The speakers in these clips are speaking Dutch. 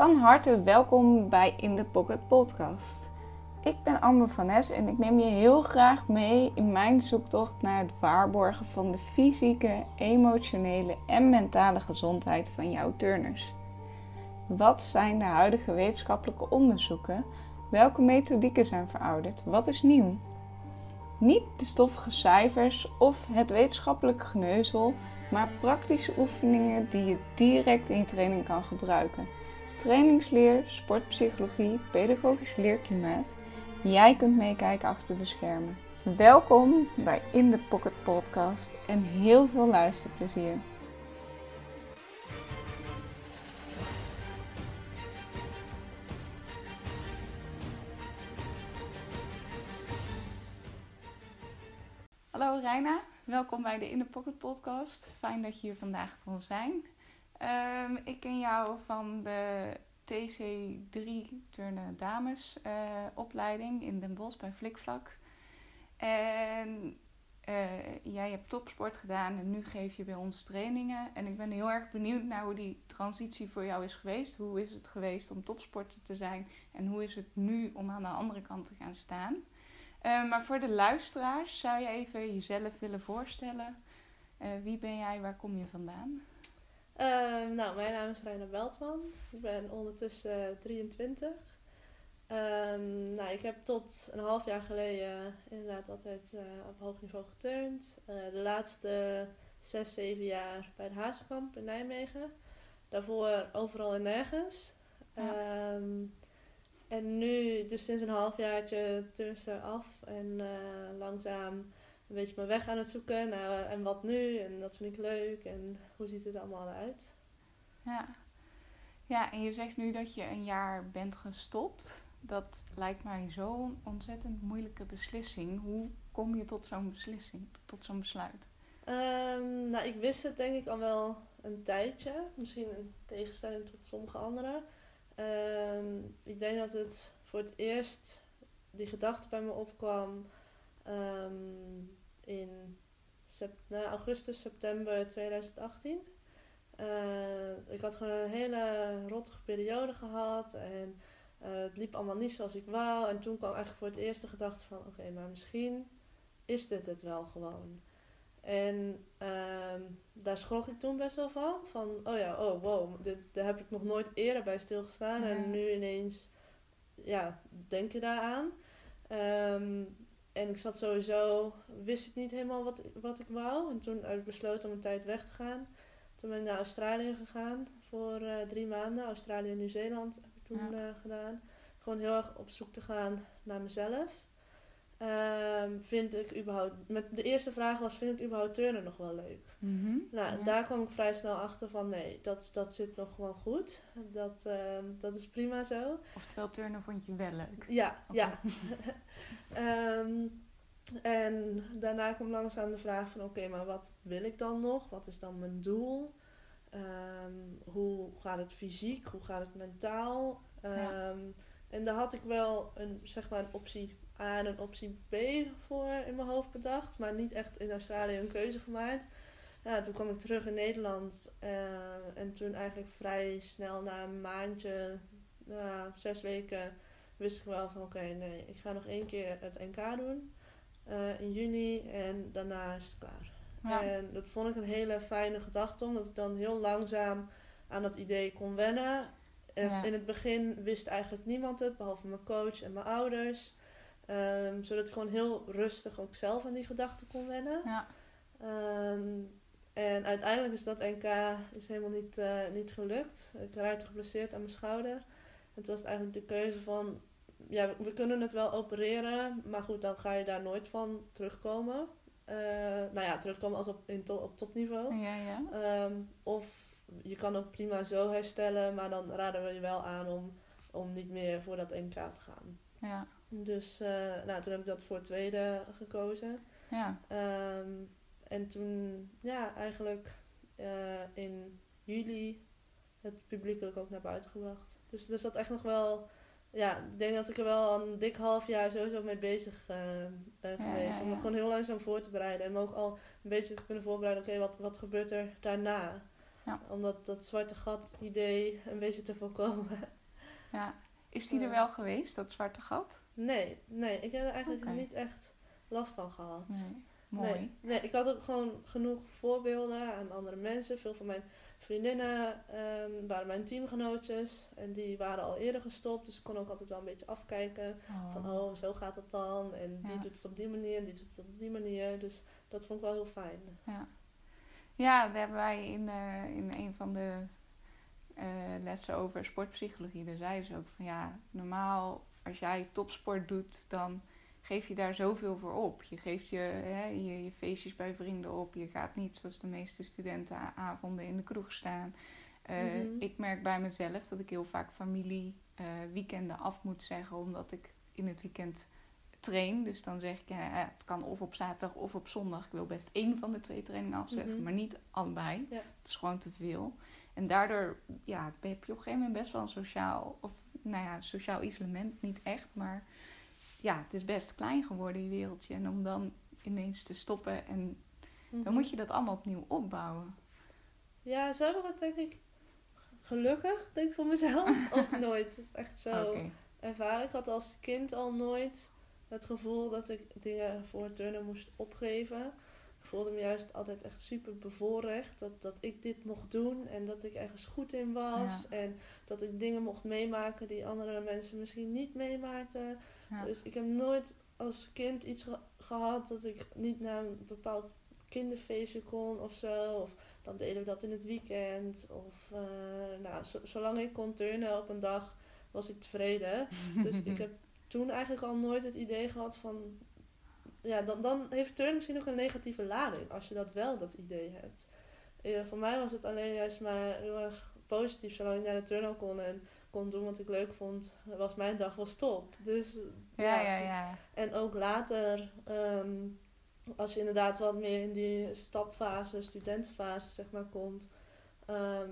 Van harte welkom bij In the Pocket Podcast. Ik ben Amber van Nes en ik neem je heel graag mee in mijn zoektocht naar het waarborgen van de fysieke, emotionele en mentale gezondheid van jouw turners. Wat zijn de huidige wetenschappelijke onderzoeken? Welke methodieken zijn verouderd? Wat is nieuw? Niet de stoffige cijfers of het wetenschappelijke geneuzel, maar praktische oefeningen die je direct in je training kan gebruiken. Trainingsleer, sportpsychologie, pedagogisch leerklimaat. Jij kunt meekijken achter de schermen. Welkom bij In the Pocket Podcast en heel veel luisterplezier. Hallo Reina, welkom bij de In the Pocket Podcast. Fijn dat je hier vandaag kon zijn. Ehm, ik ken jou van de TC3 Turnen Dames uh, opleiding in Den Bosch bij Flikvlak. En uh, jij hebt topsport gedaan en nu geef je bij ons trainingen. En ik ben heel erg benieuwd naar hoe die transitie voor jou is geweest. Hoe is het geweest om topsporter te zijn en hoe is het nu om aan de andere kant te gaan staan? Uh, maar voor de luisteraars zou je even jezelf willen voorstellen. wie ben jij, waar kom je vandaan? Uh, nou, mijn naam is Reina Beltman. Ik ben ondertussen 23. Um, nou, ik heb tot een half jaar geleden inderdaad altijd uh, op hoog niveau geturnd. Uh, de laatste zes, zeven jaar bij de Hazenkamp in Nijmegen. Daarvoor overal en nergens. Ja. Um, en nu, dus sinds een halfjaartje, turnster af en eh, langzaam een beetje mijn weg aan het zoeken. Nou, en wat nu? En wat vind ik leuk? En hoe ziet het allemaal eruit? Ja. ja, en je zegt nu dat je een jaar bent gestopt. Dat lijkt mij zo'n ontzettend moeilijke beslissing. Hoe kom je tot zo'n beslissing, tot zo'n besluit? Um, nou, ik wist het denk ik al wel een tijdje. Misschien in tegenstelling tot sommige anderen. Um, ik denk dat het voor het eerst die gedachte bij me opkwam um, in nou, augustus, september 2018. Uh, ik had gewoon een hele rottige periode gehad en uh, het liep allemaal niet zoals ik wou. En toen kwam eigenlijk voor het eerst de gedachte van oké, okay, maar misschien is dit het wel gewoon. En um, daar schrok ik toen best wel van. Van, oh ja, oh wow, dit, daar heb ik nog nooit eerder bij stilgestaan. En nu ineens, ja, denk je daaraan. Um, en ik zat sowieso, wist ik niet helemaal wat, wat ik wou. En toen heb ik besloten om een tijd weg te gaan. Toen ben ik naar Australië gegaan voor uh, drie maanden. Australië en Nieuw-Zeeland heb ik toen ja. uh, gedaan. Gewoon heel erg op zoek te gaan naar mezelf. Um, vind ik überhaupt, met de eerste vraag was, vind ik überhaupt turnen nog wel leuk? Mm -hmm. Nou, ja. daar kwam ik vrij snel achter van, nee, dat, dat zit nog gewoon goed. Dat, um, dat is prima zo. Oftewel, turnen vond je wel leuk? Ja, okay. ja. um, en daarna kwam langzaam de vraag van, oké, okay, maar wat wil ik dan nog? Wat is dan mijn doel? hoe gaat het fysiek? Hoe gaat het mentaal? Ja. En daar had ik wel een, zeg maar, een optie A en een optie B voor in mijn hoofd bedacht, maar niet echt in Australië een keuze gemaakt. Ja, toen kwam ik terug in Nederland uh, en toen eigenlijk vrij snel na een maandje, uh, zes weken, wist ik wel van oké, okay, nee, ik ga nog één keer het NK doen uh, in juni en daarna is het klaar. Ja. En dat vond ik een hele fijne gedachte, omdat ik dan heel langzaam aan dat idee kon wennen. Ja. In het begin wist eigenlijk niemand het, behalve mijn coach en mijn ouders. Um, zodat ik gewoon heel rustig ook zelf aan die gedachten kon wennen. Ja. Um, en uiteindelijk is dat NK is helemaal niet, uh, niet gelukt. Ik raakte geblesseerd aan mijn schouder. En toen was het eigenlijk de keuze van... Ja, we kunnen het wel opereren, maar goed, dan ga je daar nooit van terugkomen. Uh, nou ja, terugkomen als op, in to op topniveau. Ja, ja. Um, of je kan ook prima zo herstellen, maar dan raden we je wel aan om, om niet meer voor dat NK te gaan. Ja. Dus uh, nou, toen heb ik dat voor het tweede gekozen. Ja. Um, en toen, ja, eigenlijk uh, in juli het publiekelijk ook naar buiten gebracht. Dus er zat echt nog wel, ja, ik denk dat ik er wel een dik half jaar sowieso mee bezig uh, ben ja, geweest. Ja, om het gewoon heel langzaam voor te bereiden. En me ook al een beetje te kunnen voorbereiden, oké, okay, wat, wat gebeurt er daarna? Ja. Om dat, dat zwarte gat idee een beetje te voorkomen. Ja. Is die er wel geweest, dat zwarte gat? Nee, nee, ik heb er eigenlijk niet echt last van gehad. Nee. Mooi. Nee, nee, ik had ook gewoon genoeg voorbeelden aan andere mensen. Veel van mijn vriendinnen ehm, waren mijn teamgenootjes. En die waren al eerder gestopt. Dus ik kon ook altijd wel een beetje afkijken. Van, oh, zo gaat het dan. En die Ja. doet het op die manier en die doet het op die manier. Dus dat vond ik wel heel fijn. Ja, daar hebben wij in, eh, in een van de eh, lessen over sportpsychologie. Daar zeiden ze ook van ja, normaal als jij topsport doet, dan geef je daar zoveel voor op. Je geeft je, hè, je, je feestjes bij vrienden op. Je gaat niet zoals de meeste studentenavonden in de kroeg staan. Eh, Mhm. Ik merk bij mezelf dat ik heel vaak familie eh, weekenden af moet zeggen, omdat ik in het weekend train. Dus dan zeg ik, ja, het kan of op zaterdag of op zondag. Ik wil best één van de twee trainingen afzeggen, Mhm. maar niet allebei. Ja. Het is gewoon te veel. En daardoor ja, heb je op een gegeven moment best wel een sociaal, of nou ja, sociaal isolement, niet echt, maar ja, het is best klein geworden, die wereldje. En om dan ineens te stoppen en dan Mhm. moet je dat allemaal opnieuw opbouwen. Ja, zo heb ik het denk ik gelukkig, denk ik voor mezelf, ook nooit. Het is echt zo Oké. ervaren. Ik had als kind al nooit het gevoel dat ik dingen voor turnen moest opgeven. Ik voelde me juist altijd echt super bevoorrecht dat, dat ik dit mocht doen en dat ik ergens goed in was. En dat ik dingen mocht meemaken die andere mensen misschien niet meemaakten. Ja. Dus ik heb nooit als kind iets ge- gehad dat ik niet naar een bepaald kinderfeestje kon of zo. Of dan deden we dat in het weekend. Of eh, nou, zo- zolang ik kon turnen op een dag was ik tevreden. Dus ik heb toen eigenlijk al nooit het idee gehad van. Ja, dan, dan heeft turnen misschien ook een negatieve lading als je dat wel dat idee hebt. Eh, voor mij was het alleen juist maar heel erg positief. Zolang ik naar de turnhal kon en kon doen wat ik leuk vond, was mijn dag wel top. Dus Ja, ja, ja. en ook later, ehm, als je inderdaad wat meer in die stapfase, studentenfase, zeg maar, komt. ehm,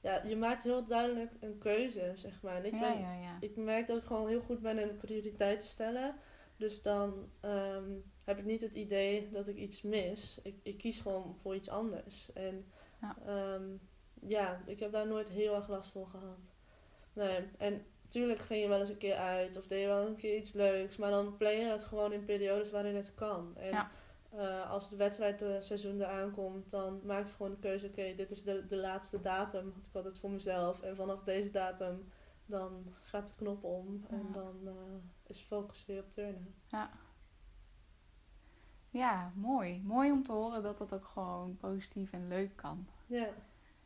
ja, je maakt heel duidelijk een keuze, zeg maar. En ik, ja, ben, ja, ja. ik merk dat ik gewoon heel goed ben in prioriteiten stellen. Dus dan ehm, heb ik niet het idee dat ik iets mis. Ik, ik kies gewoon voor iets anders. En Ja. ja. ja, ik heb daar nooit heel erg last van gehad. Nee, en tuurlijk ging je wel eens een keer uit of deed je wel een keer iets leuks. Maar dan plan je dat gewoon in periodes waarin het kan. En Ja. eh, als het wedstrijdseizoen eraan komt, dan maak je gewoon de keuze: oké, dit is de, de laatste datum. Had ik altijd voor mezelf. En vanaf deze datum, dan gaat de knop om. En dan eh, is focus weer op turnen. Ja, mooi. Mooi om te horen dat dat ook gewoon positief en leuk kan. Ja,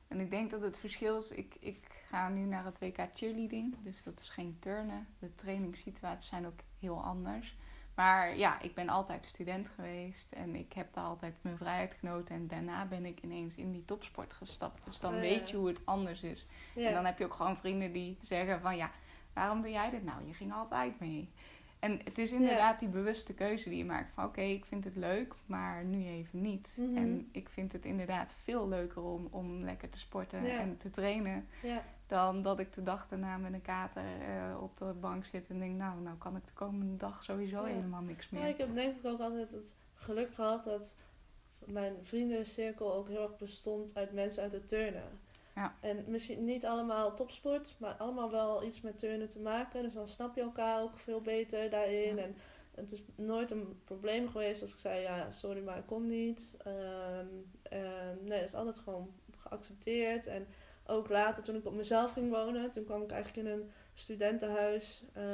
En ik denk dat het verschil is, ik, ik ga nu naar het WK cheerleading, dus dat is geen turnen. De trainingssituaties zijn ook heel anders. Maar ja, ik ben altijd student geweest en ik heb daar altijd mijn vrijheid genoten. En daarna ben ik ineens in die topsport gestapt. Dus dan ja. weet je hoe het anders is. ja. En dan heb je ook gewoon vrienden die zeggen van ja, waarom doe jij dit nou? Je ging altijd mee. En het is inderdaad die bewuste keuze die je maakt van oké, ik vind het leuk, maar nu even niet. Mhm. En ik vind het inderdaad veel leuker om, om lekker te sporten Ja. en te trainen. ja. Dan dat ik de dag daarna met een kater eh, op de bank zit en denk, nou, nou kan ik de komende dag sowieso Ja. helemaal niks meer. Maar ik heb denk ik ook altijd het geluk gehad dat mijn vriendencirkel ook heel erg bestond uit mensen uit het turnen. Ja. En misschien niet allemaal topsport, maar allemaal wel iets met turnen te maken. Dus dan snap je elkaar ook veel beter daarin. Ja. En het is nooit een probleem geweest als ik zei, ja, sorry, maar ik kom niet. Ehm, ehm, nee, dat is altijd gewoon geaccepteerd. En ook later, toen ik op mezelf ging wonen, toen kwam ik eigenlijk in een studentenhuis eh,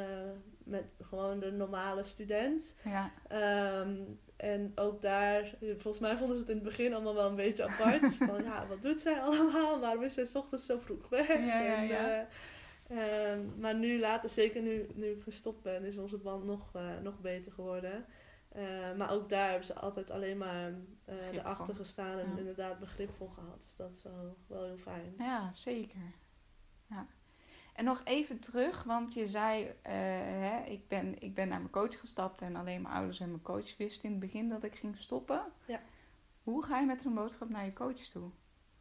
met gewoon de normale student. Ja, Ehm, en ook daar, volgens mij vonden ze het in het begin allemaal wel een beetje apart. van ja, wat doet zij allemaal? Waarom is zij 's ochtends zo vroeg weg? Ja, ja, En, eh, ehm, maar nu later, zeker nu, nu ik gestopt ben, is onze band nog, eh, nog beter geworden. Maar ook daar hebben ze altijd alleen maar erachter gestaan en inderdaad begripvol gehad. Dus dat is wel, wel heel fijn. ja zeker. Ja. En nog even terug, want je zei, eh, hè, ik, ben, ik ben naar mijn coach gestapt en alleen mijn ouders en mijn coach wisten in het begin dat ik ging stoppen. Ja. Hoe ga je met zo'n boodschap naar je coach toe?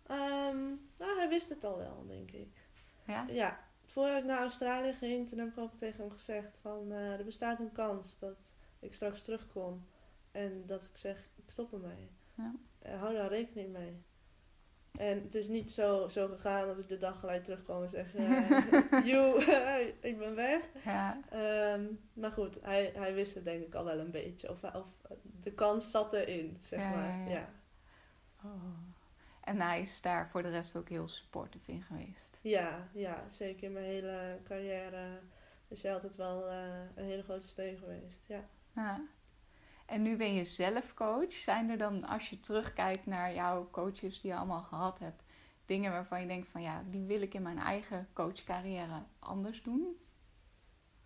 Ehm, nou, hij wist het al wel, denk ik. Ja? Ja, voordat ik naar Australië ging, toen heb ik ook tegen hem gezegd van eh, er bestaat een kans dat ik straks terugkom en dat ik zeg ik stop ermee. Ja. Eh, hou daar rekening mee. En het is niet zo, zo gegaan dat ik de dag gelijk terugkwam en zeg... Uh, Joe, ik ben weg. Ja. Ehm, maar goed, hij, hij wist het denk ik al wel een beetje. Of, of de kans zat erin, zeg Ja, maar. ja. Oh. En hij is daar voor de rest ook heel supportive in geweest. ja, ja, zeker in mijn hele carrière is hij altijd wel eh, een hele grote steun geweest. Ja. Ja. En nu ben je zelf coach. Zijn er dan, als je terugkijkt naar jouw coaches die je allemaal gehad hebt, dingen waarvan je denkt van ja, die wil ik in mijn eigen coachcarrière anders doen?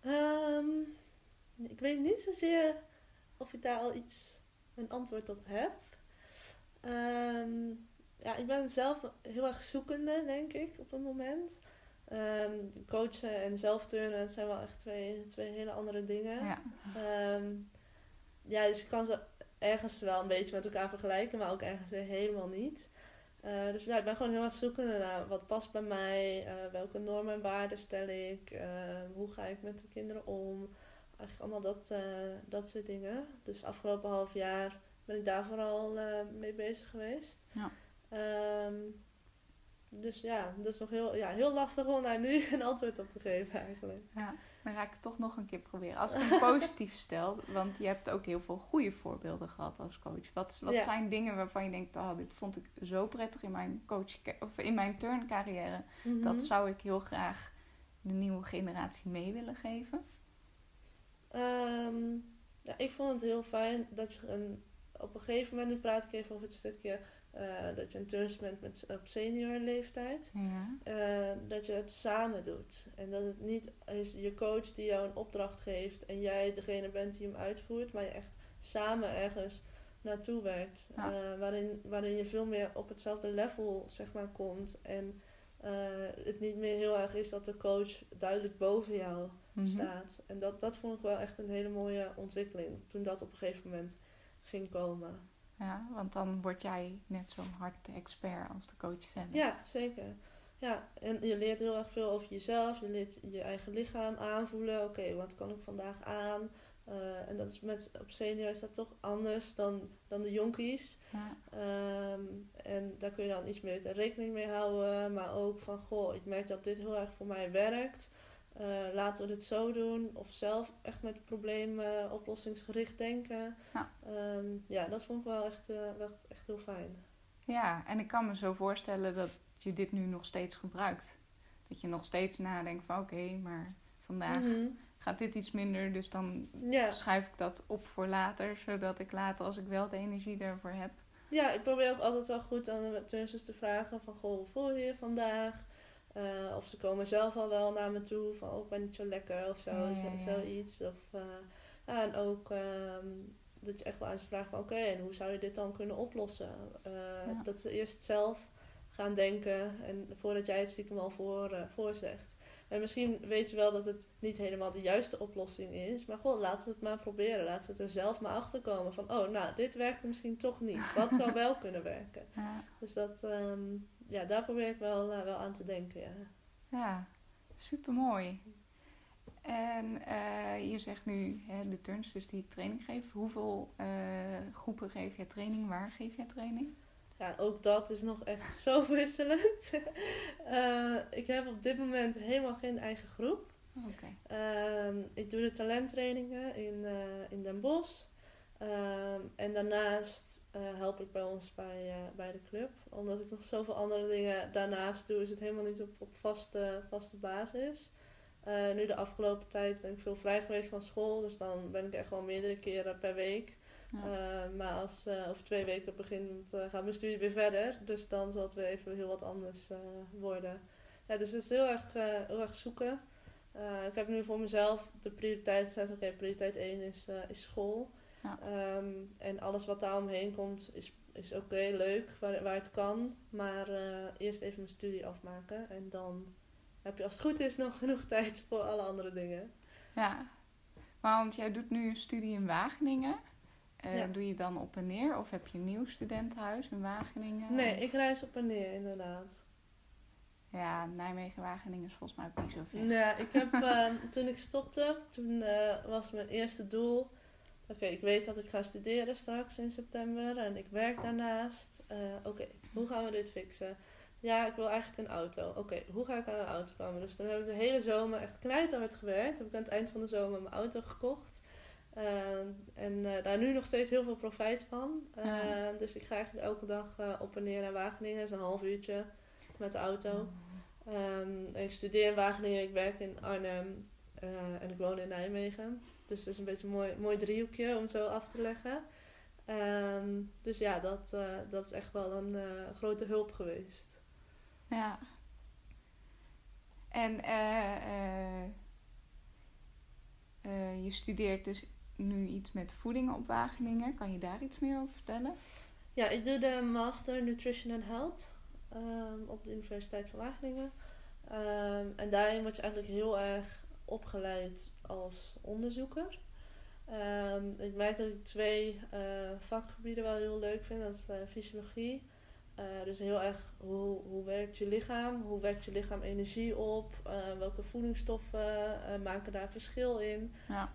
Ehm, ik weet niet zozeer of ik daar al iets, een antwoord op heb. Ehm, ja, ik ben zelf heel erg zoekende, denk ik, op het moment. Ehm, coachen en zelfturnen, zijn wel echt twee, twee hele andere dingen. Ja. Ja, dus ik kan ze ergens wel een beetje met elkaar vergelijken, maar ook ergens weer helemaal niet. Eh, dus ja, ik ben gewoon heel erg zoekende naar wat past bij mij, eh, welke normen en waarden stel ik, eh, hoe ga ik met de kinderen om. Eigenlijk allemaal dat, dat soort dingen. Dus afgelopen half jaar ben ik daar vooral mee bezig geweest. Ja. Ehm, dus ja, dat is nog heel, ja, heel lastig om daar nu een antwoord op te geven eigenlijk. Ja, dan ga ik het toch nog een keer proberen. Als ik hem positief stel, want je hebt ook heel veel goede voorbeelden gehad als coach. Wat, wat Ja. zijn dingen waarvan je denkt, oh, dit vond ik zo prettig in mijn coach of in mijn turncarrière. Mhm. Dat zou ik heel graag de nieuwe generatie mee willen geven. Ehm, ja, ik vond het heel fijn dat je een, op een gegeven moment, nu praat ik even over het stukje eh, dat je een turnster bent met, op senior leeftijd. Ja. Eh, dat je het samen doet. En dat het niet is je coach die jou een opdracht geeft en jij degene bent die hem uitvoert, maar je echt samen ergens naartoe werkt. Ja. Eh, waarin, waarin je veel meer op hetzelfde level zeg maar, komt. En het niet meer heel erg is dat de coach duidelijk boven jou Mhm. staat. En dat, dat vond ik wel echt een hele mooie ontwikkeling toen dat op een gegeven moment ging komen. Ja, want dan word jij net zo'n hard expert als de coach zelf. Ja, zeker. Ja, en je leert heel erg veel over jezelf. Je leert je eigen lichaam aanvoelen. Oké, wat kan ik vandaag aan? Eh, en dat is met, op senior is dat toch anders dan, dan de jonkies. Ja. Ehm, en daar kun je dan iets meer rekening mee houden. Maar ook van, goh, ik merk dat dit heel erg voor mij werkt. Eh, laten we dit zo doen. Of zelf echt met problemen oplossingsgericht denken. Ja. Ehm, ja, dat vond ik wel echt, eh, wel echt heel fijn. Ja, en ik kan me zo voorstellen dat je dit nu nog steeds gebruikt. Dat je nog steeds nadenkt van oké, maar vandaag Mhm. gaat dit iets minder, dus dan Ja. schuif ik dat op voor later, zodat ik later, als ik wel de energie daarvoor heb. ja, ik probeer ook altijd wel goed aan de te vragen van... Goh, hoe voel je je vandaag? Eh, of ze komen zelf al wel naar me toe van... Oh, ik ben niet zo lekker of zo, Ja, ja, zo- ja. zoiets. Of, eh, ja, en ook ehm, dat je echt wel aan ze vraagt van... Oké, en hoe zou je dit dan kunnen oplossen? Eh. Dat ze eerst zelf gaan denken en voordat jij het stiekem al voor, voorzegt. En misschien weet je wel dat het niet helemaal de juiste oplossing is. Maar goed, laten we het maar proberen. Laten we het er zelf maar achter komen. Van, oh, nou, dit werkt misschien toch niet. Wat zou wel kunnen werken? Ja, Dus dat, ehm, ja, daar probeer ik wel, eh, wel aan te denken, ja. ja super mooi. En eh, je zegt nu hè, de turnsters die training geven. Hoeveel eh, groepen geef je training? Waar geef je training? Ja, ook dat is nog echt zo wisselend. Ik heb op dit moment helemaal geen eigen groep. Ehm, ik doe de talenttrainingen in, in Den Bosch. Ehm, en daarnaast eh, help ik bij ons bij, eh, bij de club. Omdat ik nog zoveel andere dingen daarnaast doe, is het helemaal niet op, op vaste, vaste basis. Eh, nu de afgelopen tijd ben ik veel vrij geweest van school. Dus dan ben ik echt wel meerdere keren per week. Ja. Maar als over twee weken begint, gaat mijn studie weer verder. Dus dan zal het weer even heel wat anders worden. Ja, dus het is heel erg, heel erg zoeken. Ik heb nu voor mezelf de prioriteit gezet. Oké, prioriteit 1 is, is school. Ja. Um, en alles wat daar omheen komt is, is oké, okay, leuk, waar, waar het kan. Maar uh, eerst even mijn studie afmaken. En dan heb je als het goed is nog genoeg tijd voor alle andere dingen. Ja, maar want jij doet nu een studie in Wageningen. Uh, Ja. Doe je dan op en neer of heb je een nieuw studentenhuis in Wageningen? Nee, Of- ik reis op en neer inderdaad. Ja, Nijmegen-Wageningen is volgens mij ook niet zo ver. Nee, ik heb, ehm, toen ik stopte, toen eh, was mijn eerste doel oké, ik weet dat ik ga studeren straks in september en ik werk daarnaast. Eh, oké, hoe gaan we dit fixen? Ja, ik wil eigenlijk een auto. Oké, hoe ga ik aan een auto komen? Dus dan heb ik de hele zomer echt knijterhard gewerkt. Heb ik aan het eind van de zomer mijn auto gekocht. Uh, en uh, daar nu nog steeds heel veel profijt van. Ja. Dus ik ga eigenlijk elke dag op en neer naar Wageningen. Dat is een half uurtje met de auto. Um, ik studeer in Wageningen, ik werk in Arnhem en ik woon in Nijmegen. Dus het is een beetje een mooi, mooi driehoekje om zo af te leggen. Um, dus ja, dat, dat is echt wel een grote hulp geweest. Ja. En je studeert dus nu iets met voeding op Wageningen. Kan je daar iets meer over vertellen? Ja, ik doe de Master Nutrition and Health um, op de Universiteit van Wageningen. Um, en daarin word je eigenlijk heel erg opgeleid als onderzoeker. Um, ik merk dat ik twee uh, vakgebieden wel heel leuk vind. Dat is uh, fysiologie. Uh, dus heel erg hoe, hoe werkt je lichaam? Hoe werkt je lichaam energie op? welke voedingsstoffen maken daar verschil in? Ja.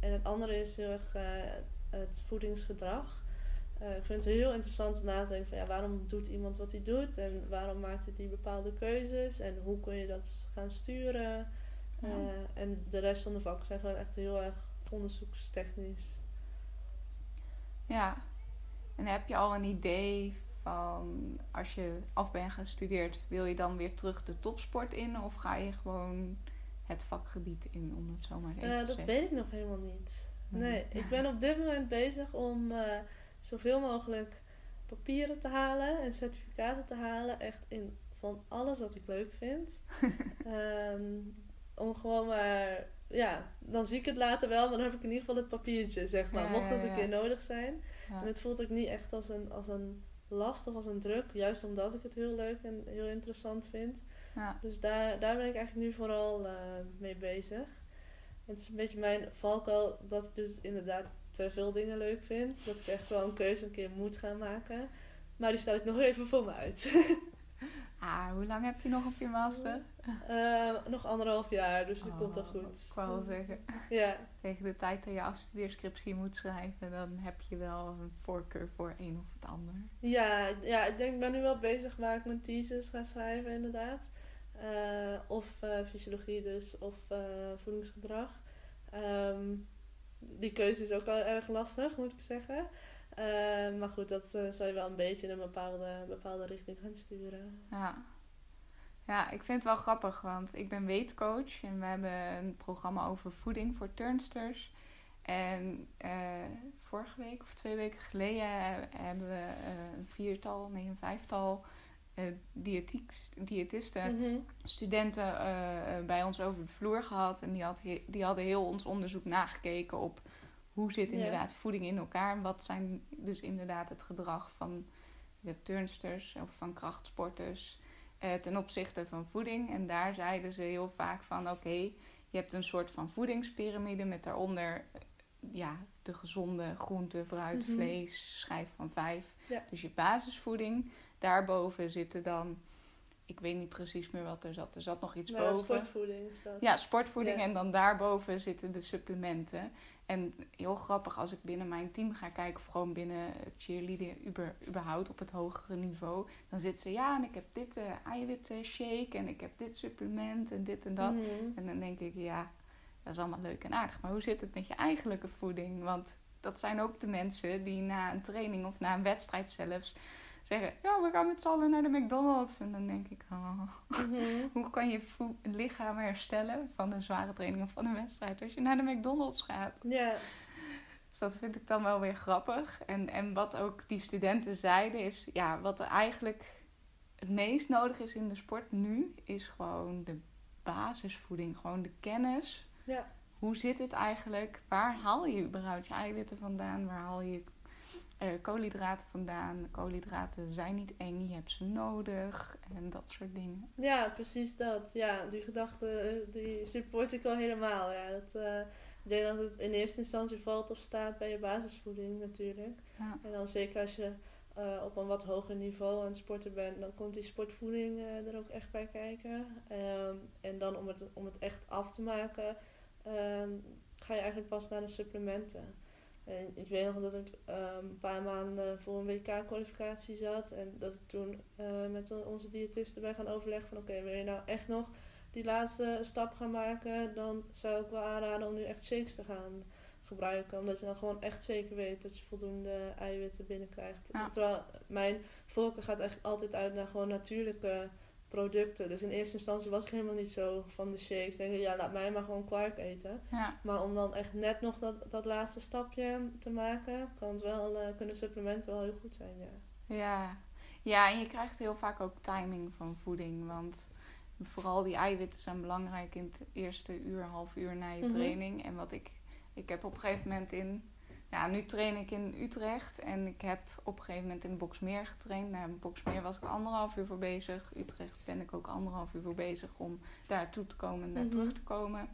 en het andere is heel erg het voedingsgedrag. Ik vind het heel interessant om na te denken van ja, waarom doet iemand wat hij doet en waarom maakt hij die bepaalde keuzes en hoe kun je dat gaan sturen. Uh, en de rest van de vakken zijn gewoon echt heel erg onderzoekstechnisch. Ja, en heb je al een idee van als je af bent gestudeerd, wil je dan weer terug de topsport in of ga je gewoon het vakgebied in, om het zo maar even uh, te Dat zeggen? weet ik nog helemaal niet. Nee, ik ben op dit moment bezig om zoveel mogelijk papieren te halen en certificaten te halen. Echt in van alles wat ik leuk vind. um, gewoon maar, ja, dan zie ik het later wel, maar dan heb ik in ieder geval het papiertje, zeg maar. mocht dat een keer nodig zijn. En het voelt ook niet echt als een, als een last of als een druk, juist omdat ik het heel leuk en heel interessant vind. Dus daar, daar ben ik eigenlijk nu vooral uh, mee bezig. Het is een beetje mijn valkuil dat ik dus inderdaad te veel dingen leuk vind. Dat ik echt wel een keuze een keer moet gaan maken. Maar die stel ik nog even voor me uit. ah, hoe lang heb je nog op je master? Uh, nog anderhalf jaar, dus dat oh, komt wel goed. Ik wou wel zeggen. Ja. Tegen de tijd dat je afstudeerscriptie moet schrijven, dan heb je wel een voorkeur voor een of het ander. Ja, ja ik denk, ik ben nu wel bezig waar ik mijn thesis ga schrijven, inderdaad. Uh, of uh, fysiologie dus, of voedingsgedrag. Um, die keuze is ook wel erg lastig, moet ik zeggen. Uh, maar goed, dat uh, zal je wel een beetje in een bepaalde, bepaalde richting gaan sturen. Ja. ja, ik vind het wel grappig, want ik ben weetcoach en we hebben een programma over voeding voor turnsters. En uh, vorige week of twee weken geleden hebben we een viertal, nee een vijftal diëtieks, diëtisten, Mhm. studenten bij ons over de vloer gehad. En die, had die hadden heel ons onderzoek nagekeken op hoe zit Ja. inderdaad voeding in elkaar. En wat zijn dus inderdaad het gedrag van de turnsters of van krachtsporters eh, ten opzichte van voeding. En daar zeiden ze heel vaak van oké, je hebt een soort van voedingspyramide met daaronder eh, ja, de gezonde groente, fruit, Mhm. vlees, schijf van vijf. Ja. Dus je basisvoeding. Daarboven zitten dan, ik weet niet precies meer wat er zat. Er zat nog iets Maar boven. sportvoeding is dat. Ja, sportvoeding Ja. en dan daarboven zitten de supplementen. En heel grappig als ik binnen mijn team ga kijken, of gewoon binnen cheerleading überhaupt op het hogere niveau, dan zit ze ja, en ik heb dit uh, eiwitten shake en ik heb dit supplement en dit en dat. Mhm. En dan denk ik, ja, dat is allemaal leuk en aardig, maar hoe zit het met je eigenlijke voeding? Want dat zijn ook de mensen die na een training of na een wedstrijd zelfs zeggen, ja, we gaan met z'n allen naar de McDonald's. En dan denk ik, oh, Mhm. hoe kan je lichaam herstellen van een zware training of van een wedstrijd als je naar de McDonald's gaat? Ja, Dus dat vind ik dan wel weer grappig. En, en wat ook die studenten zeiden is, ja, wat er eigenlijk het meest nodig is in de sport nu, is gewoon de basisvoeding. Gewoon de kennis. ja. Hoe zit het eigenlijk? Waar haal je überhaupt je eiwitten vandaan? Waar haal je eh, koolhydraten vandaan? Koolhydraten zijn niet eng, je hebt ze nodig. En dat soort dingen. Ja, precies dat. Ja, die gedachte eh, die support ik wel helemaal. Ja. Dat, eh, ik denk dat het in eerste instantie valt of staat bij je basisvoeding natuurlijk. Ja. En dan zeker als je op een wat hoger niveau aan het sporten bent, dan komt die sportvoeding er ook echt bij kijken. Ehm, en dan om het, om het echt af te maken, ehm, ga je eigenlijk pas naar de supplementen. En ik weet nog dat ik ehm, een paar maanden voor een WK-kwalificatie zat. En dat ik toen eh, met onze diëtisten bij gaan overleggen van... Oké, wil je nou echt nog die laatste stap gaan maken? Dan zou ik wel aanraden om nu echt shakes te gaan gebruiken. Omdat je dan gewoon echt zeker weet dat je voldoende eiwitten binnenkrijgt. Ja. Terwijl mijn voorkeur gaat eigenlijk altijd uit naar gewoon natuurlijke producten. Dus in eerste instantie was ik helemaal niet zo van de shakes. Ik denk, ja, laat mij maar gewoon kwark eten. Ja, Maar om dan echt net nog dat, dat laatste stapje te maken, kan het wel, eh, kunnen supplementen wel heel goed zijn, ja. ja. ja, en je krijgt heel vaak ook timing van voeding. Want vooral die eiwitten zijn belangrijk in het eerste uur, half uur na je Mhm. training. En wat ik, ik heb op een gegeven moment in... Ja, nu train ik in Utrecht en ik heb op een gegeven moment in Boksmeer getraind. Nou, in Boksmeer was ik anderhalf uur voor bezig. Utrecht ben ik ook anderhalf uur voor bezig om daar naartoe te komen en daar Mhm. terug te komen.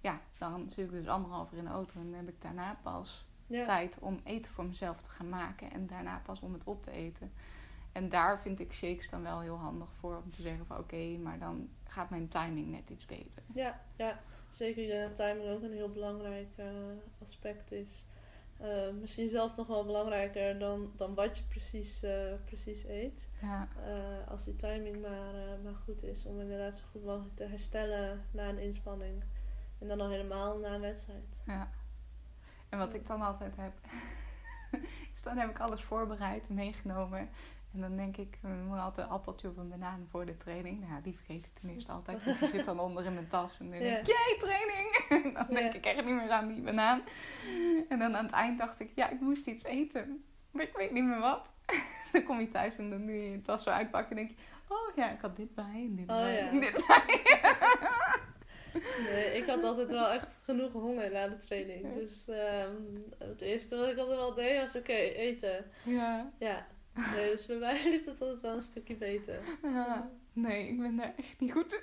Ja, dan zit ik dus anderhalf uur in de auto en dan heb ik daarna pas Ja, tijd om eten voor mezelf te gaan maken en daarna pas om het op te eten. En daar vind ik shakes dan wel heel handig voor om te zeggen van oké, maar dan gaat mijn timing net iets beter. ja, ja. zeker ik denk dat timing ook een heel belangrijk eh, aspect is. Eh, misschien zelfs nog wel belangrijker dan, dan wat je precies, eh, precies eet. Ja, Eh, als die timing maar, maar goed is om inderdaad zo goed mogelijk te herstellen na een inspanning. En dan al helemaal na een wedstrijd. ja. En wat ik dan altijd heb, is dan heb ik alles voorbereid en meegenomen. En dan denk ik, ik moet altijd een appeltje of een banaan voor de training. Nou, ja, die vergeet ik ten eerste altijd, want die zit dan onder in mijn tas. En dan denk ik, jee, training! En dan denk ik echt niet meer aan die banaan. En dan aan het eind dacht ik, ja, ik moest iets eten. Maar ik weet niet meer wat. dan kom je thuis en dan doe je je tas zo uitpakken en denk je, oh ja, ik had dit bij en dit Oh bij ja. en dit bij. Nee, ik had altijd wel echt genoeg honger na de training. Dus ehm, het eerste wat ik altijd wel deed was, oké, eten. ja. Ja, dus bij mij liep het altijd wel een stukje beter. ja. Nee, ik ben daar echt niet goed in.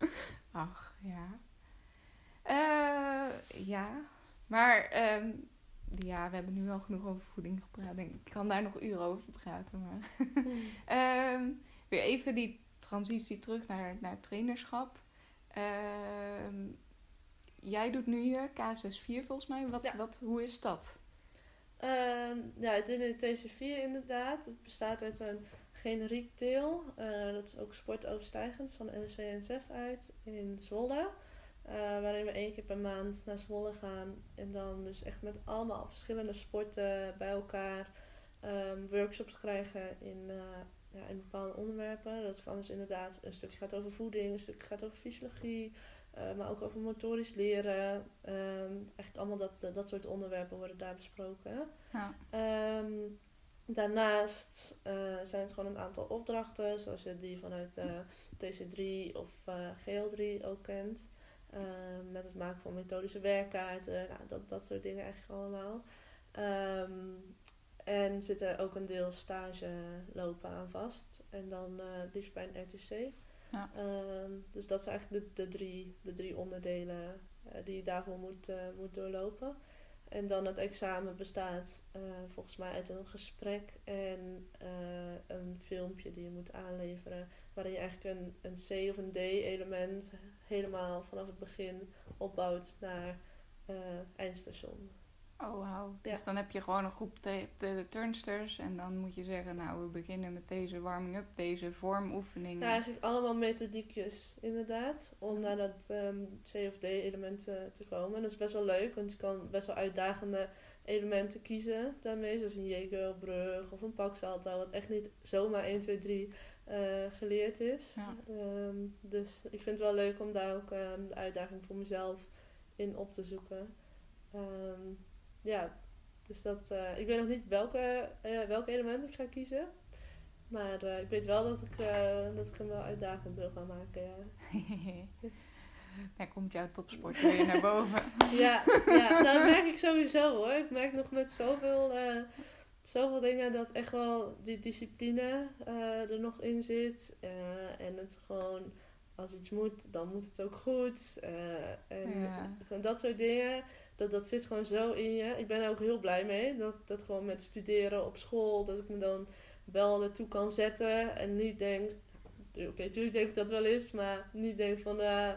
Ach, ja. Eh, ja. Maar, ehm, ja, we hebben nu al genoeg over voeding gepraat. Ik kan daar nog uren over praten. Maar Ehm, weer even die transitie terug naar, naar trainerschap. Ehm, jij doet nu je K64 volgens mij. Wat, Ja. wat, hoe is dat? Ehm, ja, nu TC4 inderdaad. Het bestaat uit een generiek deel. Eh, dat is ook sportoverstijgend van NRC NSF uit in Zwolle. Eh, waarin we één keer per maand naar Zwolle gaan. En dan dus echt met allemaal verschillende sporten bij elkaar ehm, workshops krijgen in, eh, ja, in bepaalde onderwerpen. Dat kan dus inderdaad een stukje gaat over voeding, een stukje gaat over fysiologie. Eh, maar ook over motorisch leren. Ehm eigenlijk allemaal dat, dat soort onderwerpen worden daar besproken. Ja. Ehm, daarnaast eh, zijn het gewoon een aantal opdrachten, zoals je die vanuit eh, TC3 of eh, GL3 ook kent. Ehm, met het maken van methodische werkkaarten, nou, dat, dat soort dingen eigenlijk allemaal. Ehm, en zit er ook een deel stage lopen aan vast. En dan eh liefst bij een RTC. Ja. Ehm, dus dat zijn eigenlijk de, de, drie, de drie onderdelen eh, die je daarvoor moet, eh, moet doorlopen. En dan het examen bestaat eh, volgens mij uit een gesprek en een filmpje die je moet aanleveren. Waarin je eigenlijk een, een C of een D element helemaal vanaf het begin opbouwt naar eindstation. Oh, wauw. Dus dan heb je gewoon een groep de, turnsters. En dan moet je zeggen, nou, we beginnen met deze warming-up, deze vormoefeningen. Ja, eigenlijk allemaal methodiekjes inderdaad. Om naar dat ehm, C of D element eh, te komen. En dat is best wel leuk, want je kan best wel uitdagende elementen kiezen daarmee. Zoals een Jagerbrug of een paksalto. Wat echt niet zomaar 1, 2, 3 eh, geleerd is. Ja. Ehm, dus ik vind het wel leuk om daar ook ehm, de uitdaging voor mezelf in op te zoeken. Ja, dus dat, eh, ik weet nog niet welke, eh, welke element ik ga kiezen. Maar eh, ik weet wel dat ik, dat ik hem wel uitdagend wil gaan maken. Ja, Daar komt jouw topsport weer naar boven. ja, ja dat merk ik sowieso hoor. Ik merk nog met zoveel, zoveel dingen dat echt wel die discipline er nog in zit. En het gewoon, als iets moet, dan moet het ook goed. En Ja. dat soort dingen. Dat, dat zit gewoon zo in je. Ik ben er ook heel blij mee. Dat, dat gewoon met studeren op school, dat ik me dan wel ertoe kan zetten. En niet denk, oké, natuurlijk denk ik dat wel eens, maar niet denk van, eh,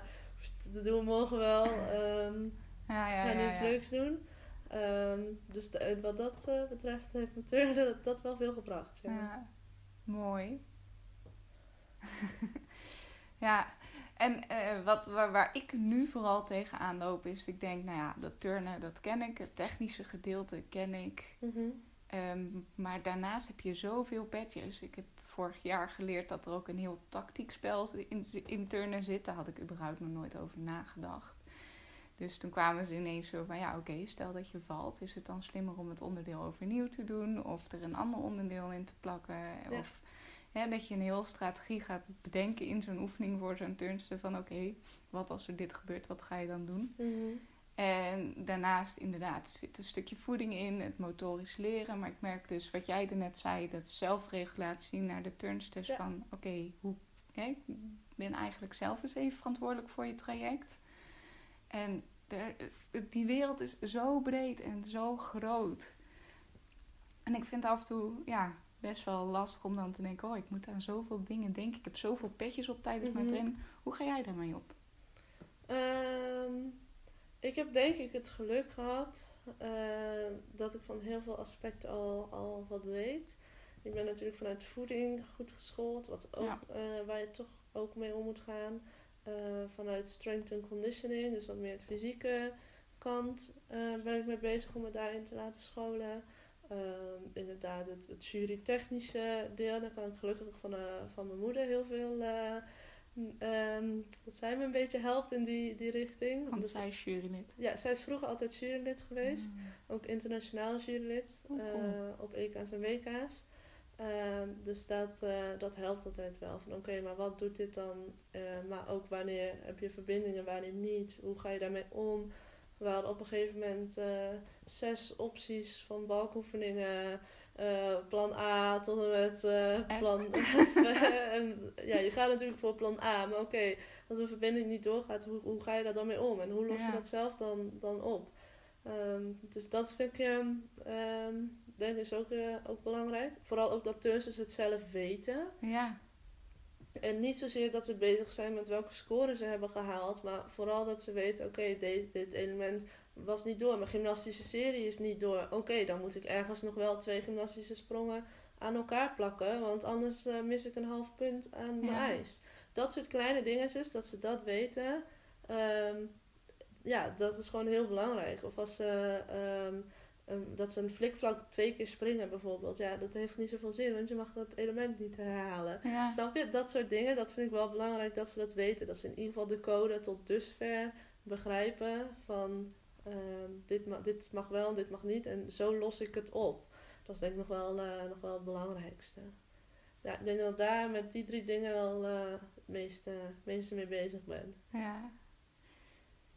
dat doen we morgen wel. ehm Ja, ja, ja. iets ja. leuks doen. Ehm, dus de- wat dat eh, betreft heeft turnen dat, dat wel veel gebracht. Ja. Ja, mooi. ja, en eh, wat, waar, waar ik nu vooral tegenaan loop is, ik denk, nou ja, dat turnen, dat ken ik. Het technische gedeelte ken ik. Mhm. Ehm, maar daarnaast heb je zoveel petjes. Ik heb vorig jaar geleerd dat er ook een heel tactiek spel in, in turnen zit. Daar had ik überhaupt nog nooit over nagedacht. Dus toen kwamen ze ineens zo van, ja oké, stel dat je valt. Is het dan slimmer om het onderdeel overnieuw te doen? Of er een ander onderdeel in te plakken? Ja. Of hè, dat je een heel strategie gaat bedenken in zo'n oefening voor zo'n turnster. Van oké, wat als er dit gebeurt, wat ga je dan doen? Mhm. En daarnaast inderdaad zit een stukje voeding in, het motorisch leren. Maar ik merk dus wat jij er net zei, dat zelfregulatie naar de turnsters Ja. van oké, hoe hè, ik ben eigenlijk zelf eens even verantwoordelijk voor je traject. En er, die wereld is zo breed en zo groot. En ik vind af en toe ja, best wel lastig om dan te denken, oh ik moet aan zoveel dingen denken. Ik heb zoveel petjes op tijdens mijn Mhm. training. Hoe ga jij daarmee op? Ehm, ik heb denk ik het geluk gehad eh, dat ik van heel veel aspecten al, al wat weet. Ik ben natuurlijk vanuit voeding goed geschoold, wat ook, Ja. eh, waar je toch ook mee om moet gaan. Eh, vanuit strength and conditioning, dus wat meer het fysieke kant, ben ik mee bezig om me daarin te laten scholen. Ehm, inderdaad, het, het jury-technische deel, daar kan ik gelukkig van, eh, van mijn moeder heel veel eh, ehm, dat zij me een beetje helpt in die, die richting. Want Dus- zij is jurylid. ja, zij is vroeger altijd jurylid geweest. Mm. Ook internationaal jurylid Oh, cool. eh, op EK's en WK's. Ehm, dus dat, dat helpt altijd wel. Van oké, maar wat doet dit dan? Maar ook wanneer heb je verbindingen, wanneer niet? Hoe ga je daarmee om? We hadden op een gegeven moment zes opties van balkoefeningen. eh, plan A tot en met eh, plan F. en, ja, je gaat natuurlijk voor plan A. Maar oké, als een verbinding niet doorgaat, hoe, hoe ga je daar dan mee om? En hoe los Ja. je dat zelf dan, dan op? Ehm, dus dat stukje ehm, denk ik is ook, eh, ook belangrijk. Vooral ook dat turnsters het zelf weten. Ja, En niet zozeer dat ze bezig zijn met welke score ze hebben gehaald. Maar vooral dat ze weten, oké, dit, dit element was niet door. Mijn gymnastische serie is niet door. Oké, dan moet ik ergens nog wel twee gymnastische sprongen aan elkaar plakken. Want anders eh, mis ik een half punt aan mijn Ja. ijs. Dat soort kleine dingetjes, dat ze dat weten. ehm, ja, dat is gewoon heel belangrijk. Of als ze... ehm, dat ze een flikvlak twee keer springen bijvoorbeeld. Ja, dat heeft niet zoveel zin, want je mag dat element niet herhalen. ja. Snap je? Dat soort dingen, dat vind ik wel belangrijk dat ze dat weten. Dat ze in ieder geval de code tot dusver begrijpen van ehm, dit, dit mag wel en dit mag niet. En zo los ik het op. Dat is denk ik nog wel, eh, nog wel het belangrijkste. Ja, ik denk dat daar met die drie dingen wel eh, het meeste, mee bezig ben. Ja.